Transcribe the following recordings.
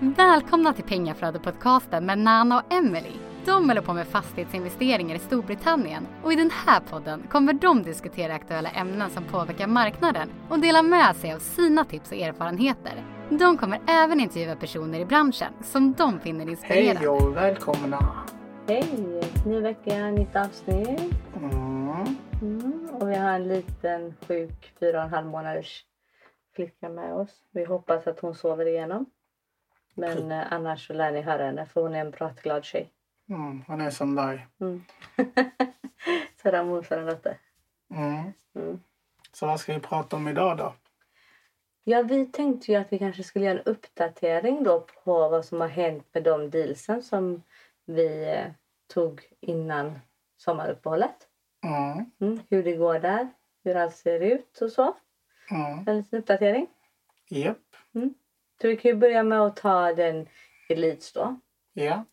Välkomna till Pengaflödet-podcasten med Nana och Emily. De håller på med fastighetsinvesteringar i Storbritannien och i den här podden kommer de diskutera aktuella ämnen som påverkar marknaden och dela med sig av sina tips och erfarenheter. De kommer även intervjua personer i branschen som de finner inspirerande. Hej och välkomna! Hej! Ny vecka, nytt avsnitt. Mm. Mm. Och vi har en liten sjuk fyra och en halv månaders flicka med oss. Vi hoppas att hon sover igenom. Men eh, annars så lär ni höra henne för hon är en pratglad tjej. Mm. Han är som dig. Mm. så där mosar den lite. Mm. Mm. Så vad ska vi prata om idag då? Ja, vi tänkte ju att vi kanske skulle göra en uppdatering då på vad som har hänt med de dealsen som vi eh, tog innan sommaruppehållet. Mm. Mm. Hur det går där, hur allt ser ut och så. Mm. En liten uppdatering. Japp. Så vi kan ju börja med att ta den Elites då. Ja.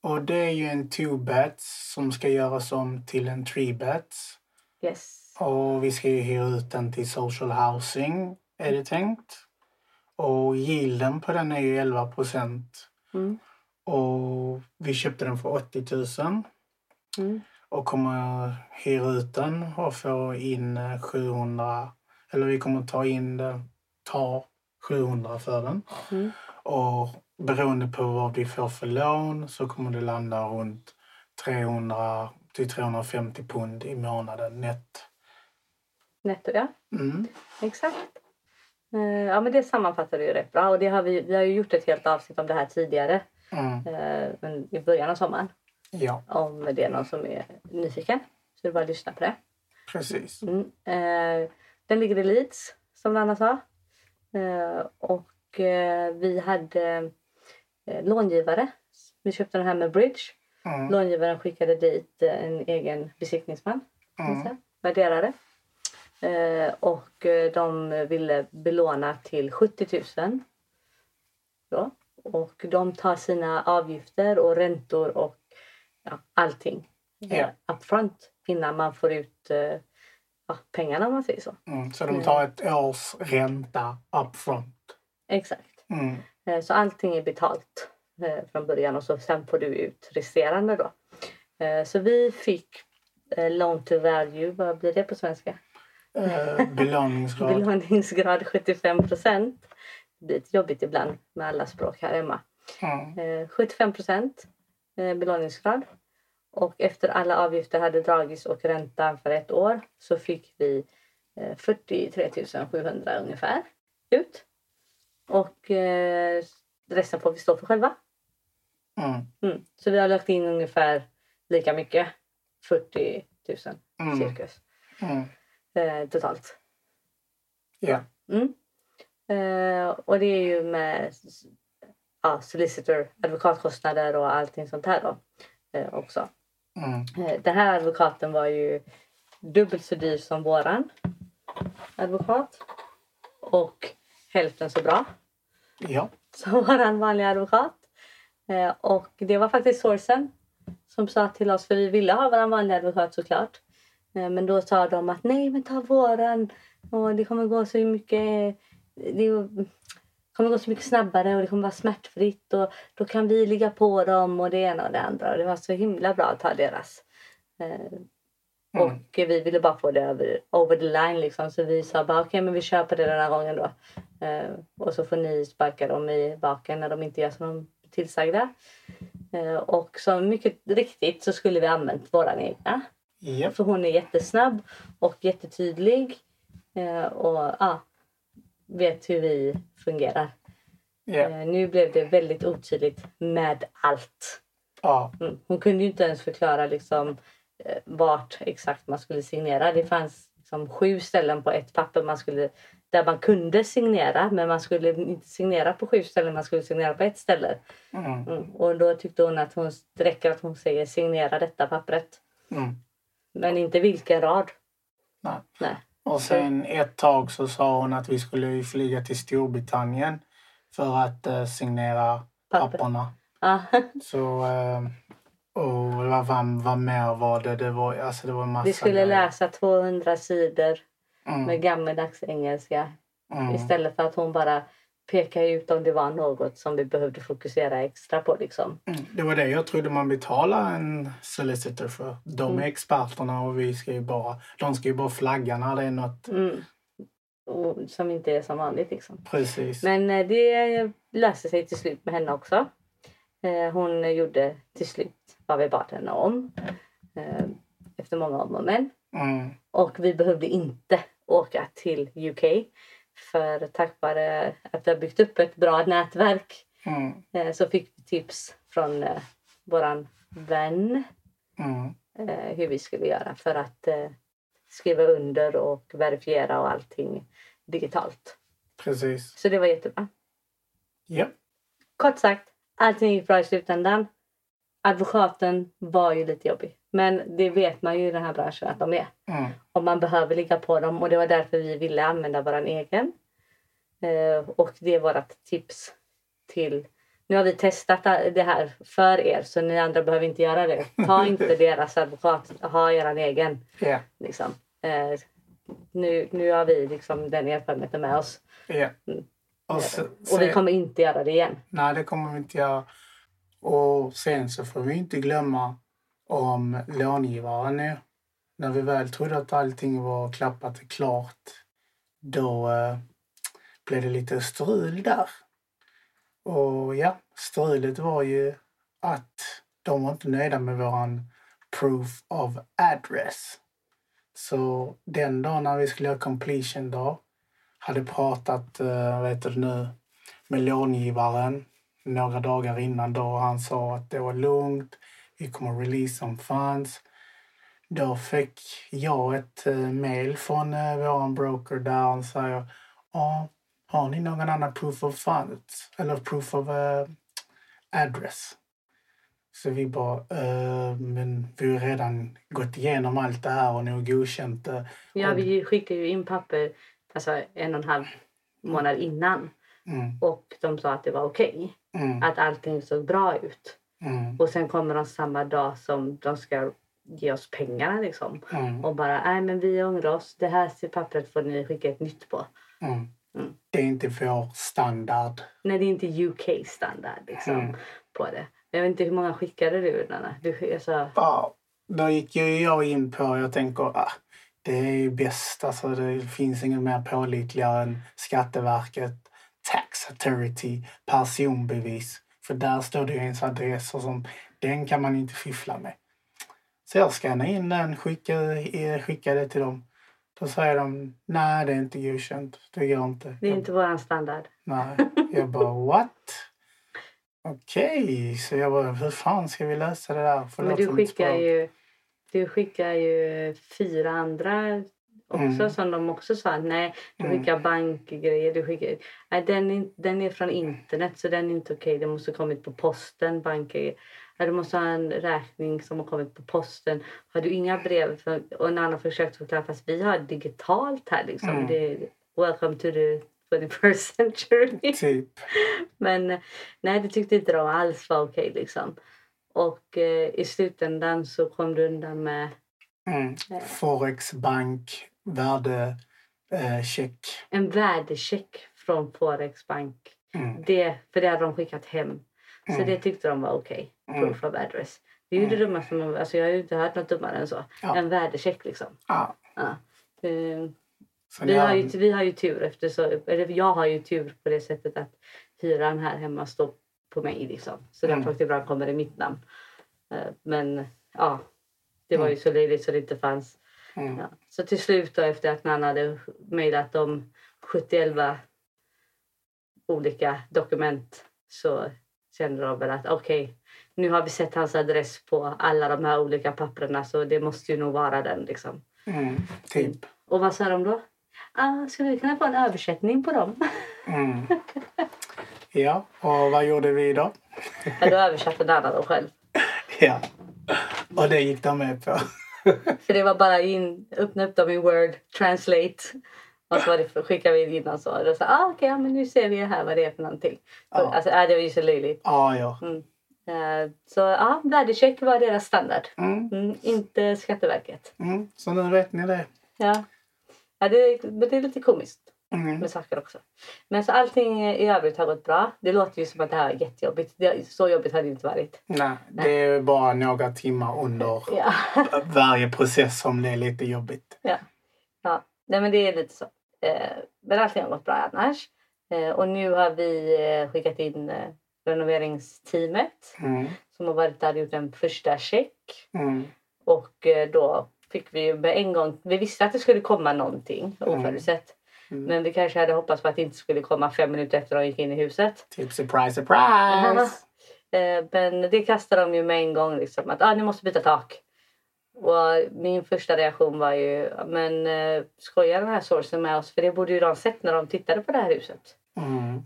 Och det är ju en two bats som ska göras om till en three bats. Yes. Och vi ska ju hyra ut den till social housing är det tänkt. Och yielden på den är ju 11 procent. Mm. Och vi köpte den för 80 000. Mm. och kommer hyra ut den och få in eh, 700 eller vi kommer ta in det, ta 700 för den. Mm. Och beroende på vad vi får för lån så kommer det landa runt 300 till 350 pund i månaden net. Netto, ja. Mm. Exakt. Eh, ja, men det sammanfattar ju rätt bra. Och det har vi, vi har ju gjort ett helt avsnitt om det här tidigare. Mm. eh, I början av sommaren. Ja, Om det är någon som är nyfiken. Så det är bara att lyssna på det. precis. Mm. Eh, den ligger i Leeds, som Anna sa. Eh, och eh, vi hade eh, långivare. Vi köpte den här med Bridge. Mm. Långivaren skickade dit en egen besiktningsman. Mm. Värderare. Och de ville belåna till 70 000. Då. Och de tar sina avgifter och räntor och ja, allting Ja. upfront innan man får ut ja, pengarna om man säger så. Mm. Så de tar ett års ränta upfront. Exakt. Mm. Eh, Så allting är betalt eh, från början och så sen får du ut resterande då. Eh, Så vi fick loan to value, vad blir det på svenska? Eh, belåningsgrad. Belåningsgrad 75 procent. Det blir lite jobbigt ibland med alla språk här hemma. Mm. Eh, 75 procent belåningsgrad. Och efter alla avgifter hade dragits och räntan för ett år så fick vi eh, 43 700 ungefär ut. Och eh, resten får vi stå för själva. Mm. Mm. Så vi har lagt in ungefär lika mycket. 40 000 Mm. cirkus Mm. eh, totalt. Ja. Mm. Eh, och det är ju med ja, solicitor, advokatkostnader och allting sånt här då eh, också. Mm. Eh, den här advokaten var ju dubbelt så dyr som våran advokat. Och hälften så bra Ja. som våran vanliga advokat. Eh, och det var faktiskt sourcen som sa till oss, för vi ville ha våran vanliga advokat såklart. Eh, men då sa de att nej men ta våran och det kommer gå så mycket det kommer gå så mycket snabbare och det kommer vara smärtfritt och då kan vi ligga på dem och det ena och det andra. Och det var så himla bra att ta deras. Eh, Mm. Och vi ville bara få det över, over the line liksom. Så vi sa bara okej men vi kör på det den här gången då. Eh, och så får ni sparka dem i baken när de inte gör som de är tillsagda. Eh, och så mycket riktigt så skulle vi använt våran egna. Japp. För hon är jättesnabb och jättetydlig. Eh, och ja, vet hur vi fungerar. Eh, nu blev det väldigt otydligt med allt. Ja. Mm. Hon kunde inte ens förklara liksom, eh, vart exakt man skulle signera. Det fanns liksom, sju ställen på ett papper man skulle, där man kunde signera men man skulle inte signera på sju ställen, man skulle signera på ett ställe. Mm. Mm. Och då tyckte hon att hon det räcker att hon säger signera detta pappret. Mm. Men inte vilken rad. Nej. Nej. Och sen ett tag så sa hon att vi skulle flyga till Storbritannien för att eh, signera Papper. papperna. Ja. Så, eh, och vad, vad, mer var det? Det var, alltså det var massa Vi skulle grejer. läsa 200 sidor Mm, med gammeldags engelska mm, istället för att hon bara peka ut om det var något som vi behövde fokusera extra på. Liksom. Mm, Det var det jag trodde man betalade en solicitor för. De Mm. är experterna och vi ska ju bara, de ska ju bara flagga när det är något. Mm. Och, som inte är som vanligt. Liksom. Precis. Men eh, det löste sig till slut med henne också. Eh, Hon gjorde till slut vad vi bad henne om. eh, Efter många om och men. Mm, Och vi behövde inte åka till UK. För tack vare att vi har byggt upp ett bra nätverk mm, eh, så fick vi tips från eh, våran vän mm. eh, hur vi skulle göra för att eh, skriva under och verifiera och allting digitalt. Precis. Så det var jättebra. Ja. Kort sagt, allting gick bra i slutändan. Advokaten var ju lite jobbig. Men det vet man ju i den här branschen att de är. Mm, Och man behöver ligga på dem. Och det var därför vi ville använda vår egen. Eh, och det är vårt tips till... Nu har vi testat det här för er så ni andra behöver inte göra det. Ta inte deras advokat, ha er egen. ja. Liksom. Eh, nu, nu har vi liksom den erfarenheten med oss. Ja. Mm. Och, se, Och vi kommer inte göra det igen. Nej, det kommer vi inte göra. Och sen så får vi inte glömma om långivaren nu. När vi väl trodde att allting var klappat och klart, då eh, blev det lite strul där. Och ja, strulet var ju att de var inte nöjda med våran proof of address. Så den dagen när vi skulle göra completion dag hade pratat, eh, vet du nu, med långivaren några dagar innan då han sa att det var lugnt, vi kommer release some funds. Då fick jag ett eh, mail från eh, vår broker där han säger ja, har ni någon annan proof of funds eller proof of eh, address? Så vi bara, eh, men vi har redan gått igenom allt det här och nu godkänt det. Ja, Och- vi skickade ju in papper alltså en och en halv månad innan. Mm, Och de sa att det var okej. Mm, Att allting såg bra ut. mm, Och sen kommer de samma dag som de ska ge oss pengarna liksom. mm, Och bara, nej men vi ångrar oss. Det här pappret får ni skicka ett nytt på. mm. Mm. Det är inte vår standard. Nej, det är inte UK-standard liksom Mm. på det. Jag vet inte hur många skickade du Nanna? Du, alltså, Ja, då gick ju jag in på, jag tänker, ah, det är ju bäst, alltså det finns ingen mer pålitligare än Skatteverket, Tax Authority, personbevis. För där står det ju ens adress och som, den kan man inte fiffla med. Så jag skannade in den, skickade, skickade det till dem. Då säger de, nej det är inte godkänt, det går inte. det är inte våran standard. Nej. Jag bara, what? Okej, så jag bara, hur fan ska vi lösa det där? Förlåt Men du skickar ju, du skickar ju fyra andra också Mm. som de också sa nej du Mm. skickar bankgrejer. Du skickar, nej, den, är, den är från internet så den är inte okej. Den måste ha kommit på posten. Bankgrejer. Ja, du måste ha en räkning som har kommit på posten. Har du inga brev? För, och en annan försökte förklara fast vi har digitalt här liksom. Mm. Det welcome to the 21st century. Typ. Men nej, det tyckte inte de alls var okej liksom. Och eh, i slutändan så kom du undan med Mm. Eh. Värdecheck. Eh, en värdecheck från Forex Bank. mm. Det, för det hade de skickat hem. Så Mm. det tyckte de var okej. Mm. Proof of address. Det är ju det dummaste man, alltså jag har ju inte hört något dummare än så. Ja. En värdecheck liksom. Ja. Ja. Eh, vi, har ju, vi har ju tur efter så, eller jag har ju tur på det sättet att hyran här hemma står på mig liksom. Så Mm. därför ibland kommer det mitt namn. Eh, Men ja, det var ju Mm. så löjligt så det inte fanns. Mm. Ja. Så till slut då efter att Nanna hade mejlat om 71 olika dokument så kände de väl att okej, nu har vi sett hans adress på alla de här olika papperna så det måste ju nog vara den liksom. Mm. Typ. Och vad sa de då? Ah, skulle vi kunna få en översättning på dem? Mm. Ja, och vad gjorde vi då? Ja, då översatte Nanna dem själv. Ja. Och det gick de med på. För det var bara in, öppna upp dem i Word, translate. Och så var det, skickade vi in och så. Och sa ah, ja, men nu ser vi här vad det är för någonting. Ja. Alltså, äh, det var ju så löjligt. Ja, ja. Mm. Eh, Så ja, värdecheck var deras standard. Mm. Mm, inte Skatteverket. Mm. Så nu vet ni det. Ja. Ja, det, men det är lite komiskt. Mm. med saker också. Men så allting i övrigt har gått bra. Det låter ju som att det här är jättejobbigt. Det, så jobbigt har det inte varit. Nej, det är bara några timmar under Ja. varje process som det är lite jobbigt. ja. Nej men det är lite så. Eh, men allting har gått bra annars. Eh, och nu har vi eh, skickat in renoveringsteamet Mm. som har varit där och gjort en första check. Mm. Och då fick vi med en gång, vi visste att det skulle komma någonting Mm. oförutsett. Mm. Men vi kanske hade hoppats på att det inte skulle komma fem minuter efter de gick in i huset. Typ surprise, surprise! Eh, Men det kastade de ju med en gång. Liksom, att ah, ni måste byta tak. Och min första reaktion var ju, men eh, skojar den här sourcen med oss? För det borde ju de sett när de tittade på det här huset. Mm.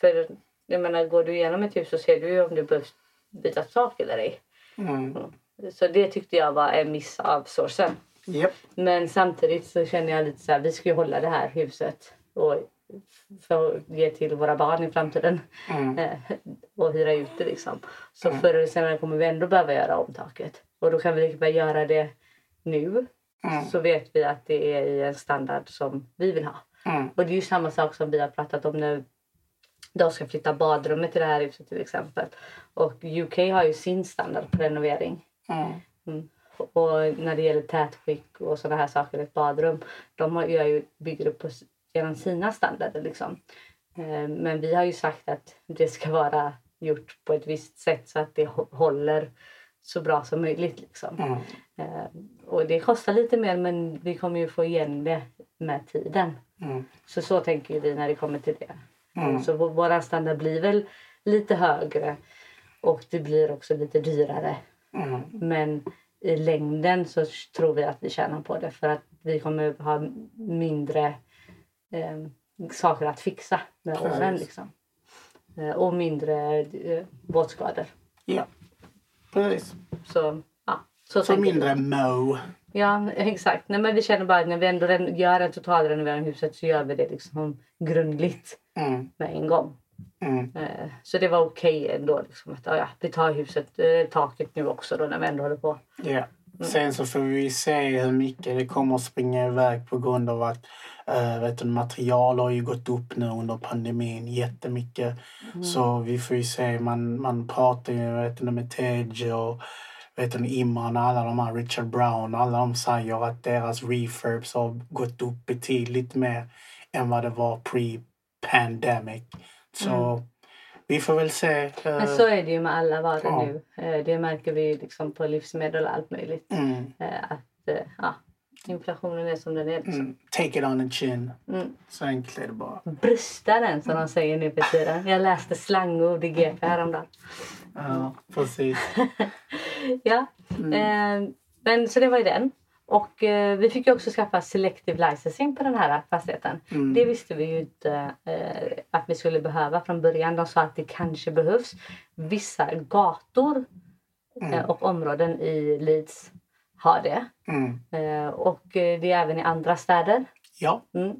För jag menar, går du igenom ett hus så ser du ju om det behövs byta tak eller ej. Mm. Så det tyckte jag var en miss av sourcen. Japp. Men samtidigt så känner jag lite så här, vi ska ju hålla det här huset och för att ge till våra barn i framtiden Mm. eh, och hyra ut det liksom. Så Mm. förr eller senare kommer vi ändå behöva göra om taket. Och då kan vi lika väl göra det nu. Mm. Så vet vi att det är i en standard som vi vill ha. Mm. Och det är ju samma sak som vi har pratat om när de ska flytta badrummet till det här huset till exempel. Och UK har ju sin standard på renovering. Mm. Och när det gäller tätskick och sådana här saker i ett badrum. De har, gör ju, bygger upp på, genom sina standarder liksom. Eh, Men vi har ju sagt att det ska vara gjort på ett visst sätt så att det hå- håller så bra som möjligt. Liksom. Mm. Och det kostar lite mer men vi kommer ju få igen det med tiden. Mm. Så så tänker vi när det kommer till det. Mm. Så vår, standard blir väl lite högre och det blir också lite dyrare. Men i längden så tror vi att vi tjänar på det för att vi kommer ha mindre eh, saker att fixa med Precis. åren. Liksom. Eh, och mindre eh, våtskador. Ja, precis. Så, ja, så, Så vi. mindre mo. Ja, exakt. Nej, men vi känner bara att när vi ändå gör en totalrenovering av huset så gör vi det liksom grundligt Mm. med en gång. Mm. Eh, Så det var okej ändå. Liksom, att, ja, vi tar huset, eh, taket nu också då när vi ändå håller på. Ja. Sen så får vi se hur mycket det kommer att springa iväg på grund av att äh, vet du, material har ju gått upp nu under pandemin jättemycket. Så vi får ju se, man, man pratar ju vet du, med Tej och vet du, Imran och alla de här, Richard Brown, alla de säger att deras refurbs har gått upp betydligt mer än vad det var pre-pandemic. Så vi får väl se. Men eh, så är det ju med alla varor Ja. nu. Eh, Det märker vi liksom på livsmedel och allt möjligt. mm, Eh, Att ja, inflationen är som den är. Liksom. mm, take it on the chin. Mm. Så enkelt är det bara. Brösta den som de säger nu för tiden. Jag läste slangord i GP häromdagen. Ja, precis. Ja, Mm. eh, men så det var ju den. Och eh, vi fick ju också skaffa selective licensing på den här fastigheten. Mm. Det visste vi ju inte eh, att vi skulle behöva från början. De sa att det kanske behövs. Vissa gator eh, Mm. och områden i Leeds har det. Mm. Eh, och eh, det är även i andra städer. Ja. Mm.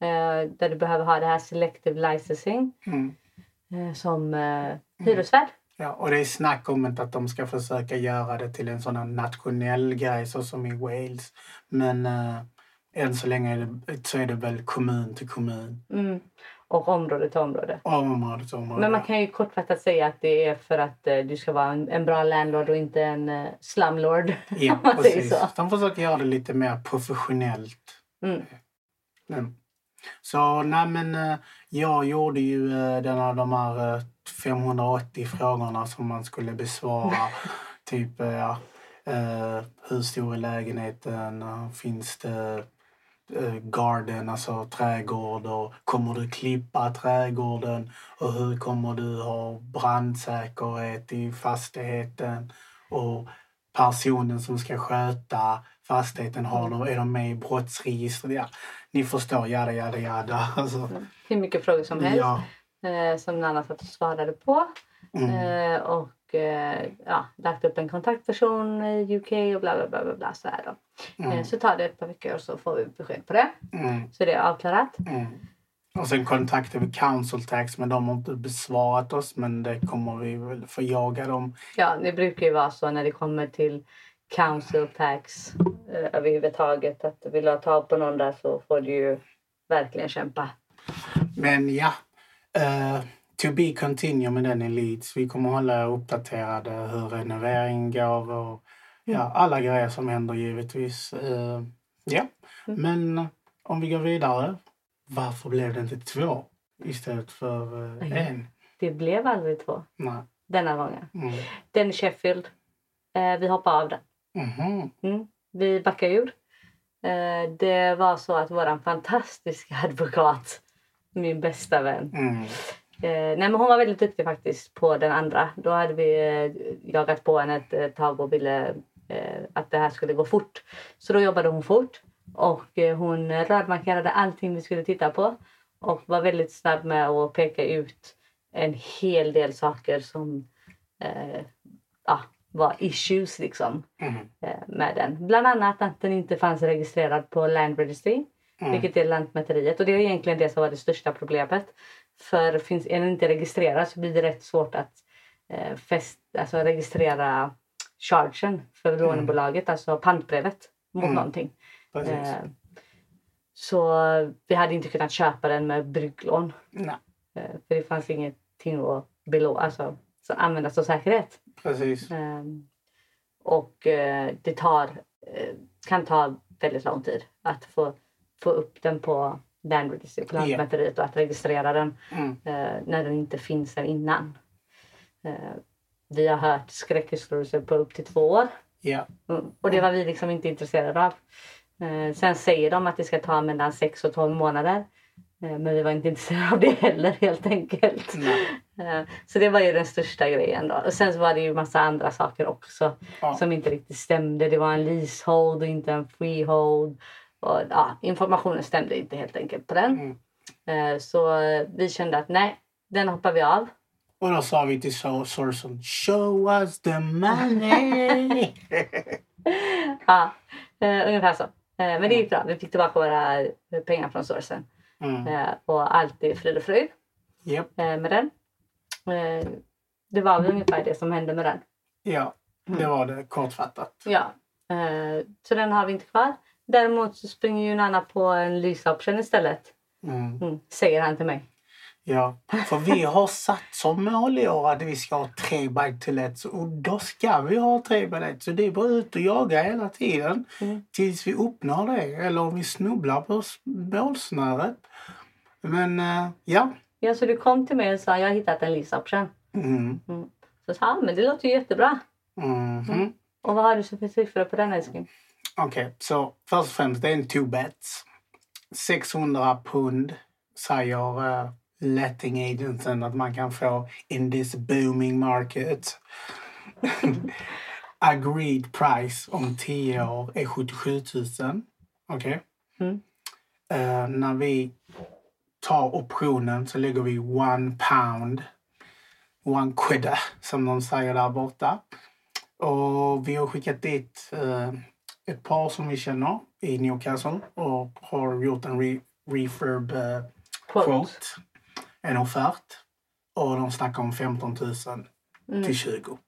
Eh, där du behöver ha det här selective licensing Mm. eh, som eh, hyresvärd. Ja. Och det är snack om att de ska försöka göra det till en sån nationell grej så som i Wales. Men äh, än så länge är det, så är det väl kommun till kommun. Mm. Och område till område. Område till område. Men man kan ju kortfattat säga att det är för att eh, du ska vara en, en bra landlord och inte en eh, slumlord. Ja, precis. De försöker göra det lite mer professionellt. Mm. Mm. Så nej men eh, jag gjorde ju eh, den av de här eh, 580 frågorna som man skulle besvara. typ eh, ja, eh, hur stor är lägenheten? Eh, Finns det eh, garden, alltså trädgård? Och kommer du klippa trädgården? Och hur kommer du ha brandsäkerhet i fastigheten? Och personen som ska sköta fastigheten, har de, är de med i brottsregistret? Ja, ni förstår, jada, jada, jada. Alltså, Hur mycket frågor som helst ja. eh, som Nanna satt och svarade på. Mm. Eh, och eh, ja, lagt upp en kontaktperson i UK och bla bla bla. bla, bla så, här då. Mm. så tar det ett par veckor och så får vi besked på det. Mm. Så det är avklarat. Mm. Och sen kontaktade vi Council Tax men de har inte besvarat oss men det kommer vi väl få jaga dem. Ja, det brukar ju vara så när det kommer till council tax eh, överhuvudtaget att vill du ha tag på någon där så får du ju verkligen kämpa. Men ja, eh, to be continue med den i Leeds. Vi kommer hålla er uppdaterade hur renoveringen går och ja, alla grejer som händer givetvis. Eh, ja, Mm. men om vi går vidare. Varför blev det inte två istället för eh, Ja. en? Det blev aldrig två Nej. denna gången. Mm. Den i Sheffield. Eh, vi hoppar av den. Mhm. Mm. Vi backar ur. Eh, det var så att vår fantastiska advokat, min bästa vän. Mm. Eh, nej men hon var väldigt duktig faktiskt på den andra. Då hade vi eh, jagat på henne ett tag och ville att det här skulle gå fort. Så då jobbade hon fort och hon rödmarkerade allting vi skulle titta på och var väldigt snabb med att peka ut en hel del saker som eh, ja, var issues liksom Mm. eh, med den. Bland annat att den inte fanns registrerad på Land Registry, Mm. vilket är Lantmäteriet. Och det är egentligen det som var det största problemet. För finns, är den inte registrerad så blir det rätt svårt att eh, fäst, alltså registrera chargen för lånebolaget, alltså pantbrevet mot Mm. någonting. Eh, så vi hade inte kunnat köpa den med brygglån. Eh, för det fanns ingenting att belå, alltså, som användas som säkerhet. Precis. Ehm, och eh, det tar, eh, kan ta väldigt lång tid att få, få upp den på Land Registry, på. Lantmäteriet och att registrera den Mm. eh, när den inte finns där innan. Eh, vi har hört skräckhistorier på upp till två år Ja. mm. och det var vi liksom inte intresserade av. Eh, sen säger de att det ska ta mellan 6 och 12 månader. Eh, men vi var inte intresserade av det heller helt enkelt. Nej. Eh, Så det var ju den största grejen då. Och sen så var det ju massa andra saker också Ja. som inte riktigt stämde. Det var en leasehold och inte en freehold. Och, ja, informationen stämde inte helt enkelt på den. Mm. Eh, Så vi kände att nej, den hoppar vi av. Och då sa vi till so- Sorsen, show us the money! Ja, ungefär så. Men det gick bra. Vi fick tillbaka våra pengar från sourcen. Mm. Eh, och allt är frid och fröjd Japp. eh, med den. Eh, det var väl ungefär det som hände med den. Ja, det var det kortfattat. Ja, så den har vi inte kvar. Däremot så springer ju Nanna på en lysoption istället. Mm. Mm, säger han till mig. Ja, för vi har satt som mål i år att vi ska ha tre bike och då ska vi ha tre bike. Så det är bara ut och jaga hela tiden Mm. tills vi uppnår det eller om vi snubblar på målsnöret. Men eh, ja. Ja, så du kom till mig och sa jag har hittat en lysoption. Mm. Så sa han, men det låter ju jättebra. Mhm. Och vad har du så för siffror på den älskling? Okej, så först och främst det är en two bets. 600 pund säger uh, letting agenten att man kan få in this booming market. Agreed price om 10 år är 77 000. Okej? Mm. Eh, när vi tar optionen så lägger vi one pound, one quidda som de säger där borta. Och vi har skickat dit eh, ett par som vi känner i Newcastle och har gjort en re refurb eh, Quote. quote, en offert. Och de snackar om 15 000 Mm. till 20.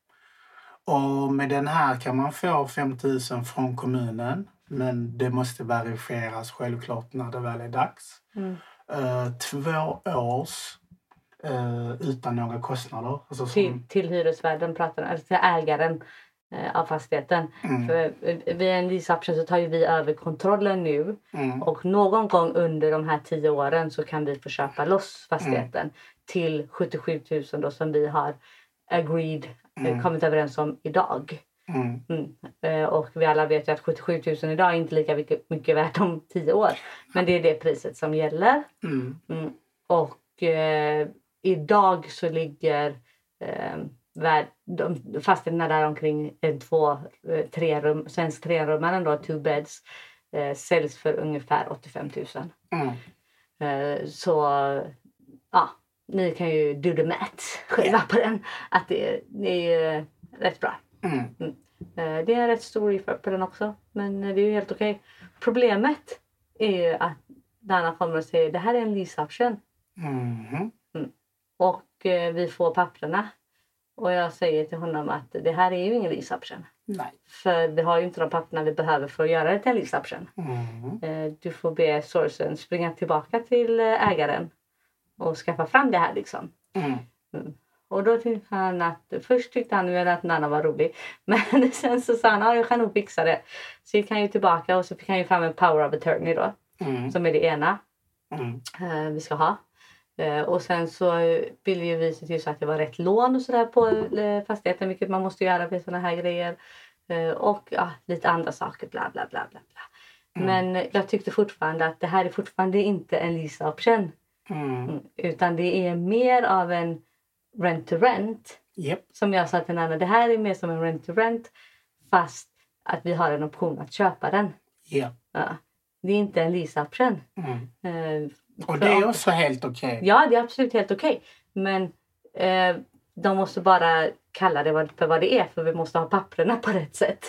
Och med den här kan man få 5 000 från kommunen. Men det måste verifieras självklart när det väl är dags. Mm. Eh, två års eh, utan några kostnader. Alltså som, Till, till hyresvärden, pratar, eller till ägaren av fastigheten. Mm. För eh, vid en leaseoption så tar ju vi över kontrollen nu. mm, Och någon gång under de här tio åren så kan vi få köpa loss fastigheten till 77 000 då som vi har agreed, eh, Mm. kommit överens om idag. mm, Mm. Eh, Och vi alla vet ju att 77 000 idag är inte lika mycket, mycket värt om tio år. Men det är det priset som gäller. mm, Mm. Och eh, idag så ligger eh, de, fastigheterna där omkring eh, två, eh, tre rum, svensk trerummaren då, two beds, eh, säljs för ungefär 85 000. mm. Eh, så ja, ni kan ju do the math själva på den. Att det, det är rätt bra. Mm. Eh, Det är en rätt stor refurb på den också. Men det är ju helt okej. Problemet är ju att Dana kommer och säger det här är en lease option. Mhm. Och eh, vi får papperna. Och jag säger till honom att det här är ju ingen lease option. Nej. För vi har ju inte de papperna vi behöver för att göra det till en lease option. Mm. Eh, Du får be sourcen springa tillbaka till eh, ägaren och skaffa fram det här liksom. Mm. Och då tyckte han att, först tyckte han ju att Nanna var rolig. Men sen så sa han, ja jag kan nog fixa det. Så gick han ju tillbaka och så fick han ju fram en power of attorney då. Mm. Som är det ena Mm. eh, vi ska ha. Eh, och sen så ville ju vi se till så att det var rätt lån och sådär på eh, fastigheten. Vilket man måste göra med sådana här grejer. Eh, och ja, lite andra saker. Bla bla bla bla. bla. Men eh, jag tyckte fortfarande att det här är fortfarande inte en lease option. Mm. Mm, Utan det är mer av en rent to rent. Japp. Som jag sa till Nanna, det här är mer som en rent to rent. Fast att vi har en option att köpa den. Japp. Ja. Det är inte en lease option. Mm. Och det är också helt okej. Ja, det är absolut helt okej. Men eh, de måste bara kalla det för vad det är. För vi måste ha papperna på rätt sätt.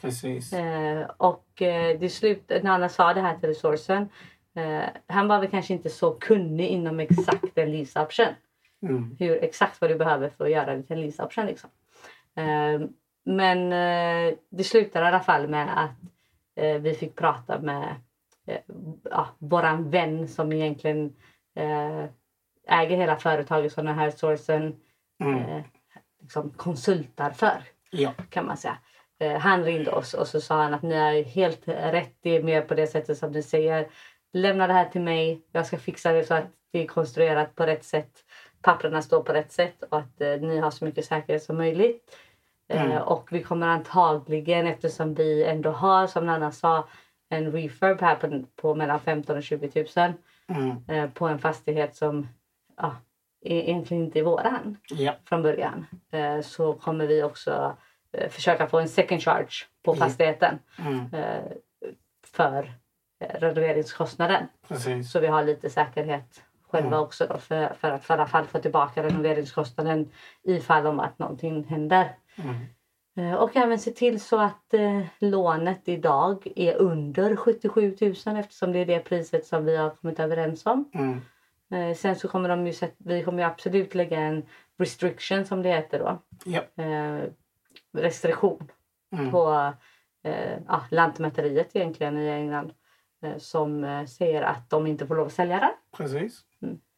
Precis. Eh, och eh, det slut, när Anna sa det här till resursen. Eh, han var väl kanske inte så kunnig inom exakt en lease option. Mm. Hur, exakt vad du behöver för att göra det till en lease option. Liksom. Eh, men eh, det slutade i alla fall med att eh, vi fick prata med ja, våran vän som egentligen eh, äger hela företaget som den här sourcen Mm. eh, liksom konsultar för Ja. kan man säga. Eh, han ringde oss och så sa han att ni har helt rätt. Det är mer på det sättet som ni säger. Lämna det här till mig. Jag ska fixa det så att det är konstruerat på rätt sätt. Papperna står på rätt sätt och att eh, ni har så mycket säkerhet som möjligt. Eh, Mm. och vi kommer antagligen eftersom vi ändå har som Nanna sa en refurb här på, på mellan 15 och 20 000 Mm. eh, på en fastighet som ja, är egentligen inte är våran Ja. från början eh, så kommer vi också eh, försöka få en second charge på fastigheten Mm. eh, för eh, renoveringskostnaden. Precis. Så vi har lite säkerhet själva Mm. också då för, för att i alla fall få tillbaka renoveringskostnaden ifall om att någonting händer. Mm. Eh, Och även se till så att eh, lånet idag är under 77 000 eftersom det är det priset som vi har kommit överens om. Mm. Eh, sen så kommer de ju, vi kommer ju absolut lägga en restriction som det heter då. Ja. Eh, restriktion Mm. på eh, ja, Lantmäteriet egentligen i England. Eh, som eh, säger att de inte får lov att sälja den. Precis.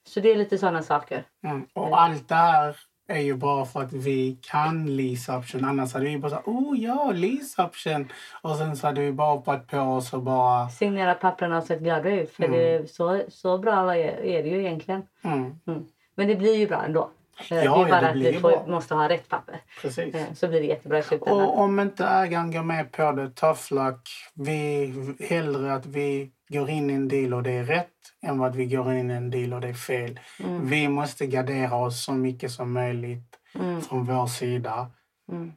Så det är lite sådana saker. Mm. Och allt det här är ju bara för att vi kan lease option. Annars hade vi bara sagt oh ja, lease option. Och sen så hade vi bara hoppat på oss och bara Signera papperna och sett glada ut. För Mm. det så, så bra är, det ju egentligen. mm. Mm. Men det blir ju bra ändå. Ja, det ja, är bara det att vi får, måste ha rätt papper. Precis. Eh, Så blir det jättebra i slutändan. Och om inte ägaren går med på det, tough luck. Vi hellre att vi går in i en deal och det är rätt än att vi går in i en deal och det är fel. Mm. Vi måste gardera oss så mycket som möjligt Mm. från vår sida. Mm.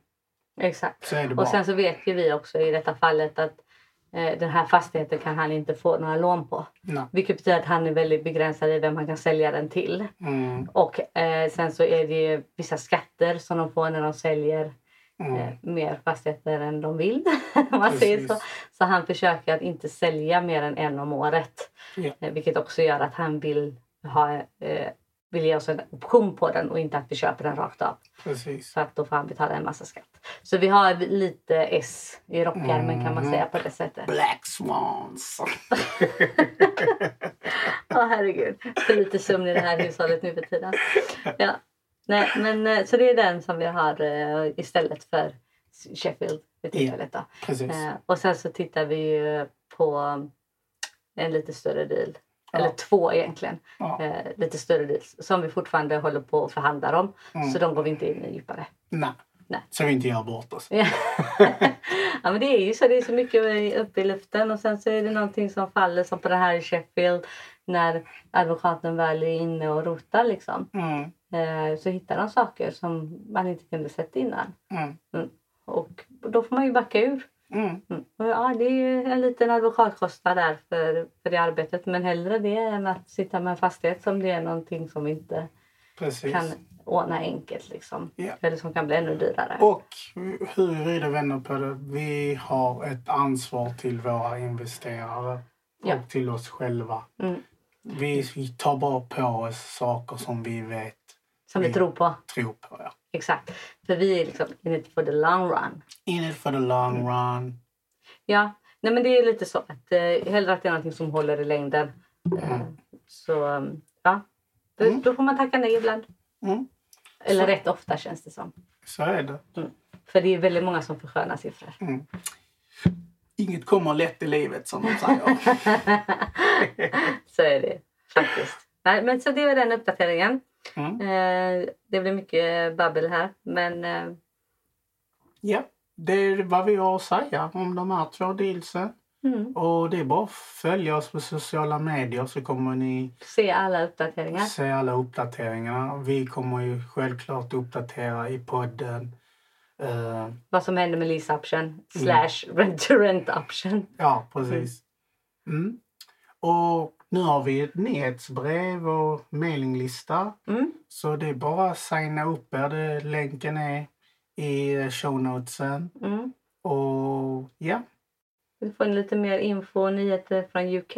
Exakt. Och sen så vet ju vi också i detta fallet att eh, den här fastigheten kan han inte få några lån på. Nej. Vilket betyder att han är väldigt begränsad i vem han kan sälja den till. Mm, Och eh, sen så är det ju vissa skatter som de får när de säljer mm, mer fastigheter än de vill. man säger så. Så han försöker att inte sälja mer än en om året. Eh, vilket också gör att han vill, ha, eh, vill ge oss en option på den och inte att vi köper den rakt av. precis. Så att då får han betala en massa skatt. Så vi har lite S i rockärmen kan man säga på det sättet. Black Swans. Åh herregud. För lite sömn i det här hushållet nu för tiden. Ja. Nej, men, eh, så det är den som vi har eh, istället för Sheffield för tillfället. Eh, och sen så tittar vi på en lite större deal. Eller Ja. två egentligen. Ja. Lite större deals som vi fortfarande håller på och förhandlar om. Mm. Så de går vi inte in i djupare. Nej. Nej. Så vi inte gör bort oss. Ja men det är ju så. Det är så mycket uppe i luften och sen så är det någonting som faller som på det här i Sheffield. När advokaten väl är inne och rotar liksom. Mm, Eh, så hittar de saker som man inte kunde sett innan. mm, Och då får man ju backa ur. mm. Mm. Ja, det är en liten advokatkostnad där för, för det arbetet. Men hellre det än att sitta med en fastighet som det är någonting som inte Precis. kan ordna enkelt. Liksom. Ja. Eller som kan bli ännu dyrare. Och hur vi vrider vänder på det. Vi har ett ansvar till våra investerare Ja. och till oss själva. Mm. Vi, vi tar bara på oss saker som vi vet, Som vi vi- tror på. tror på. Ja. Exakt. För vi är liksom in it for the long run. In it for the long run. Ja, nej men det är lite så att eh, hellre att det är någonting som håller i längden. Eh, så um, ja, då, Mm. då får man tacka nej ibland. Mm. Eller Så. rätt ofta känns det som. Så är det. För det är väldigt många som får sköna siffror. Inget kommer lätt i livet som de säger. så är det faktiskt. Nej, men så det var den uppdateringen. Mm. Eh, det blir mycket babbel här. Men eh, Ja, det är vad vi har att säga om de här två dealsen. mm, Och det är bara att följa oss på sociala medier så kommer ni se alla uppdateringar. se alla uppdateringarna. Vi kommer ju självklart uppdatera i podden. Eh, Vad som händer med lease option slash rent to rent option. ja, precis. Mm. Och nu har vi ett nyhetsbrev och mailinglista. Mm. Så det är bara att signa upp er. Det, länken är i show notesen. Mm. Och ja. Vi får lite mer info nyheter från UK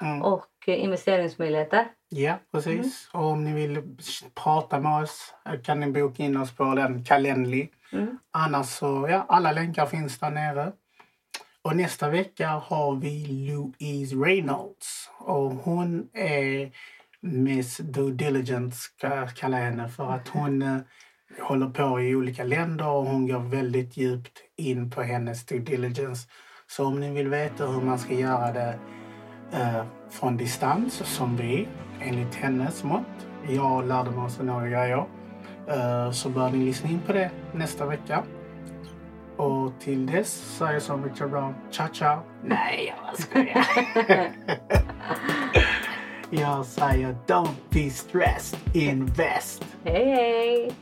Mm. och eh, investeringsmöjligheter. Ja, precis. Och om ni vill prata med oss kan ni boka in oss på den Calendly. Mm. Annars så, ja, alla länkar finns där nere. Och nästa vecka har vi Louise Reynolds. Och hon är Miss Due Diligence, ska jag kalla henne, för att hon eh, håller på i olika länder och hon går väldigt djupt in på hennes due diligence. Så om ni vill veta hur man ska göra det eh, från distans, som vi, enligt hennes mått. Jag lärde mig också några grejer. Eh, så bör ni lyssna in på det nästa vecka. Och till dess säger jag som Richard Brown, ciao ciao. Nej, jag skojar. jag säger don't be stressed, invest. Hej hej!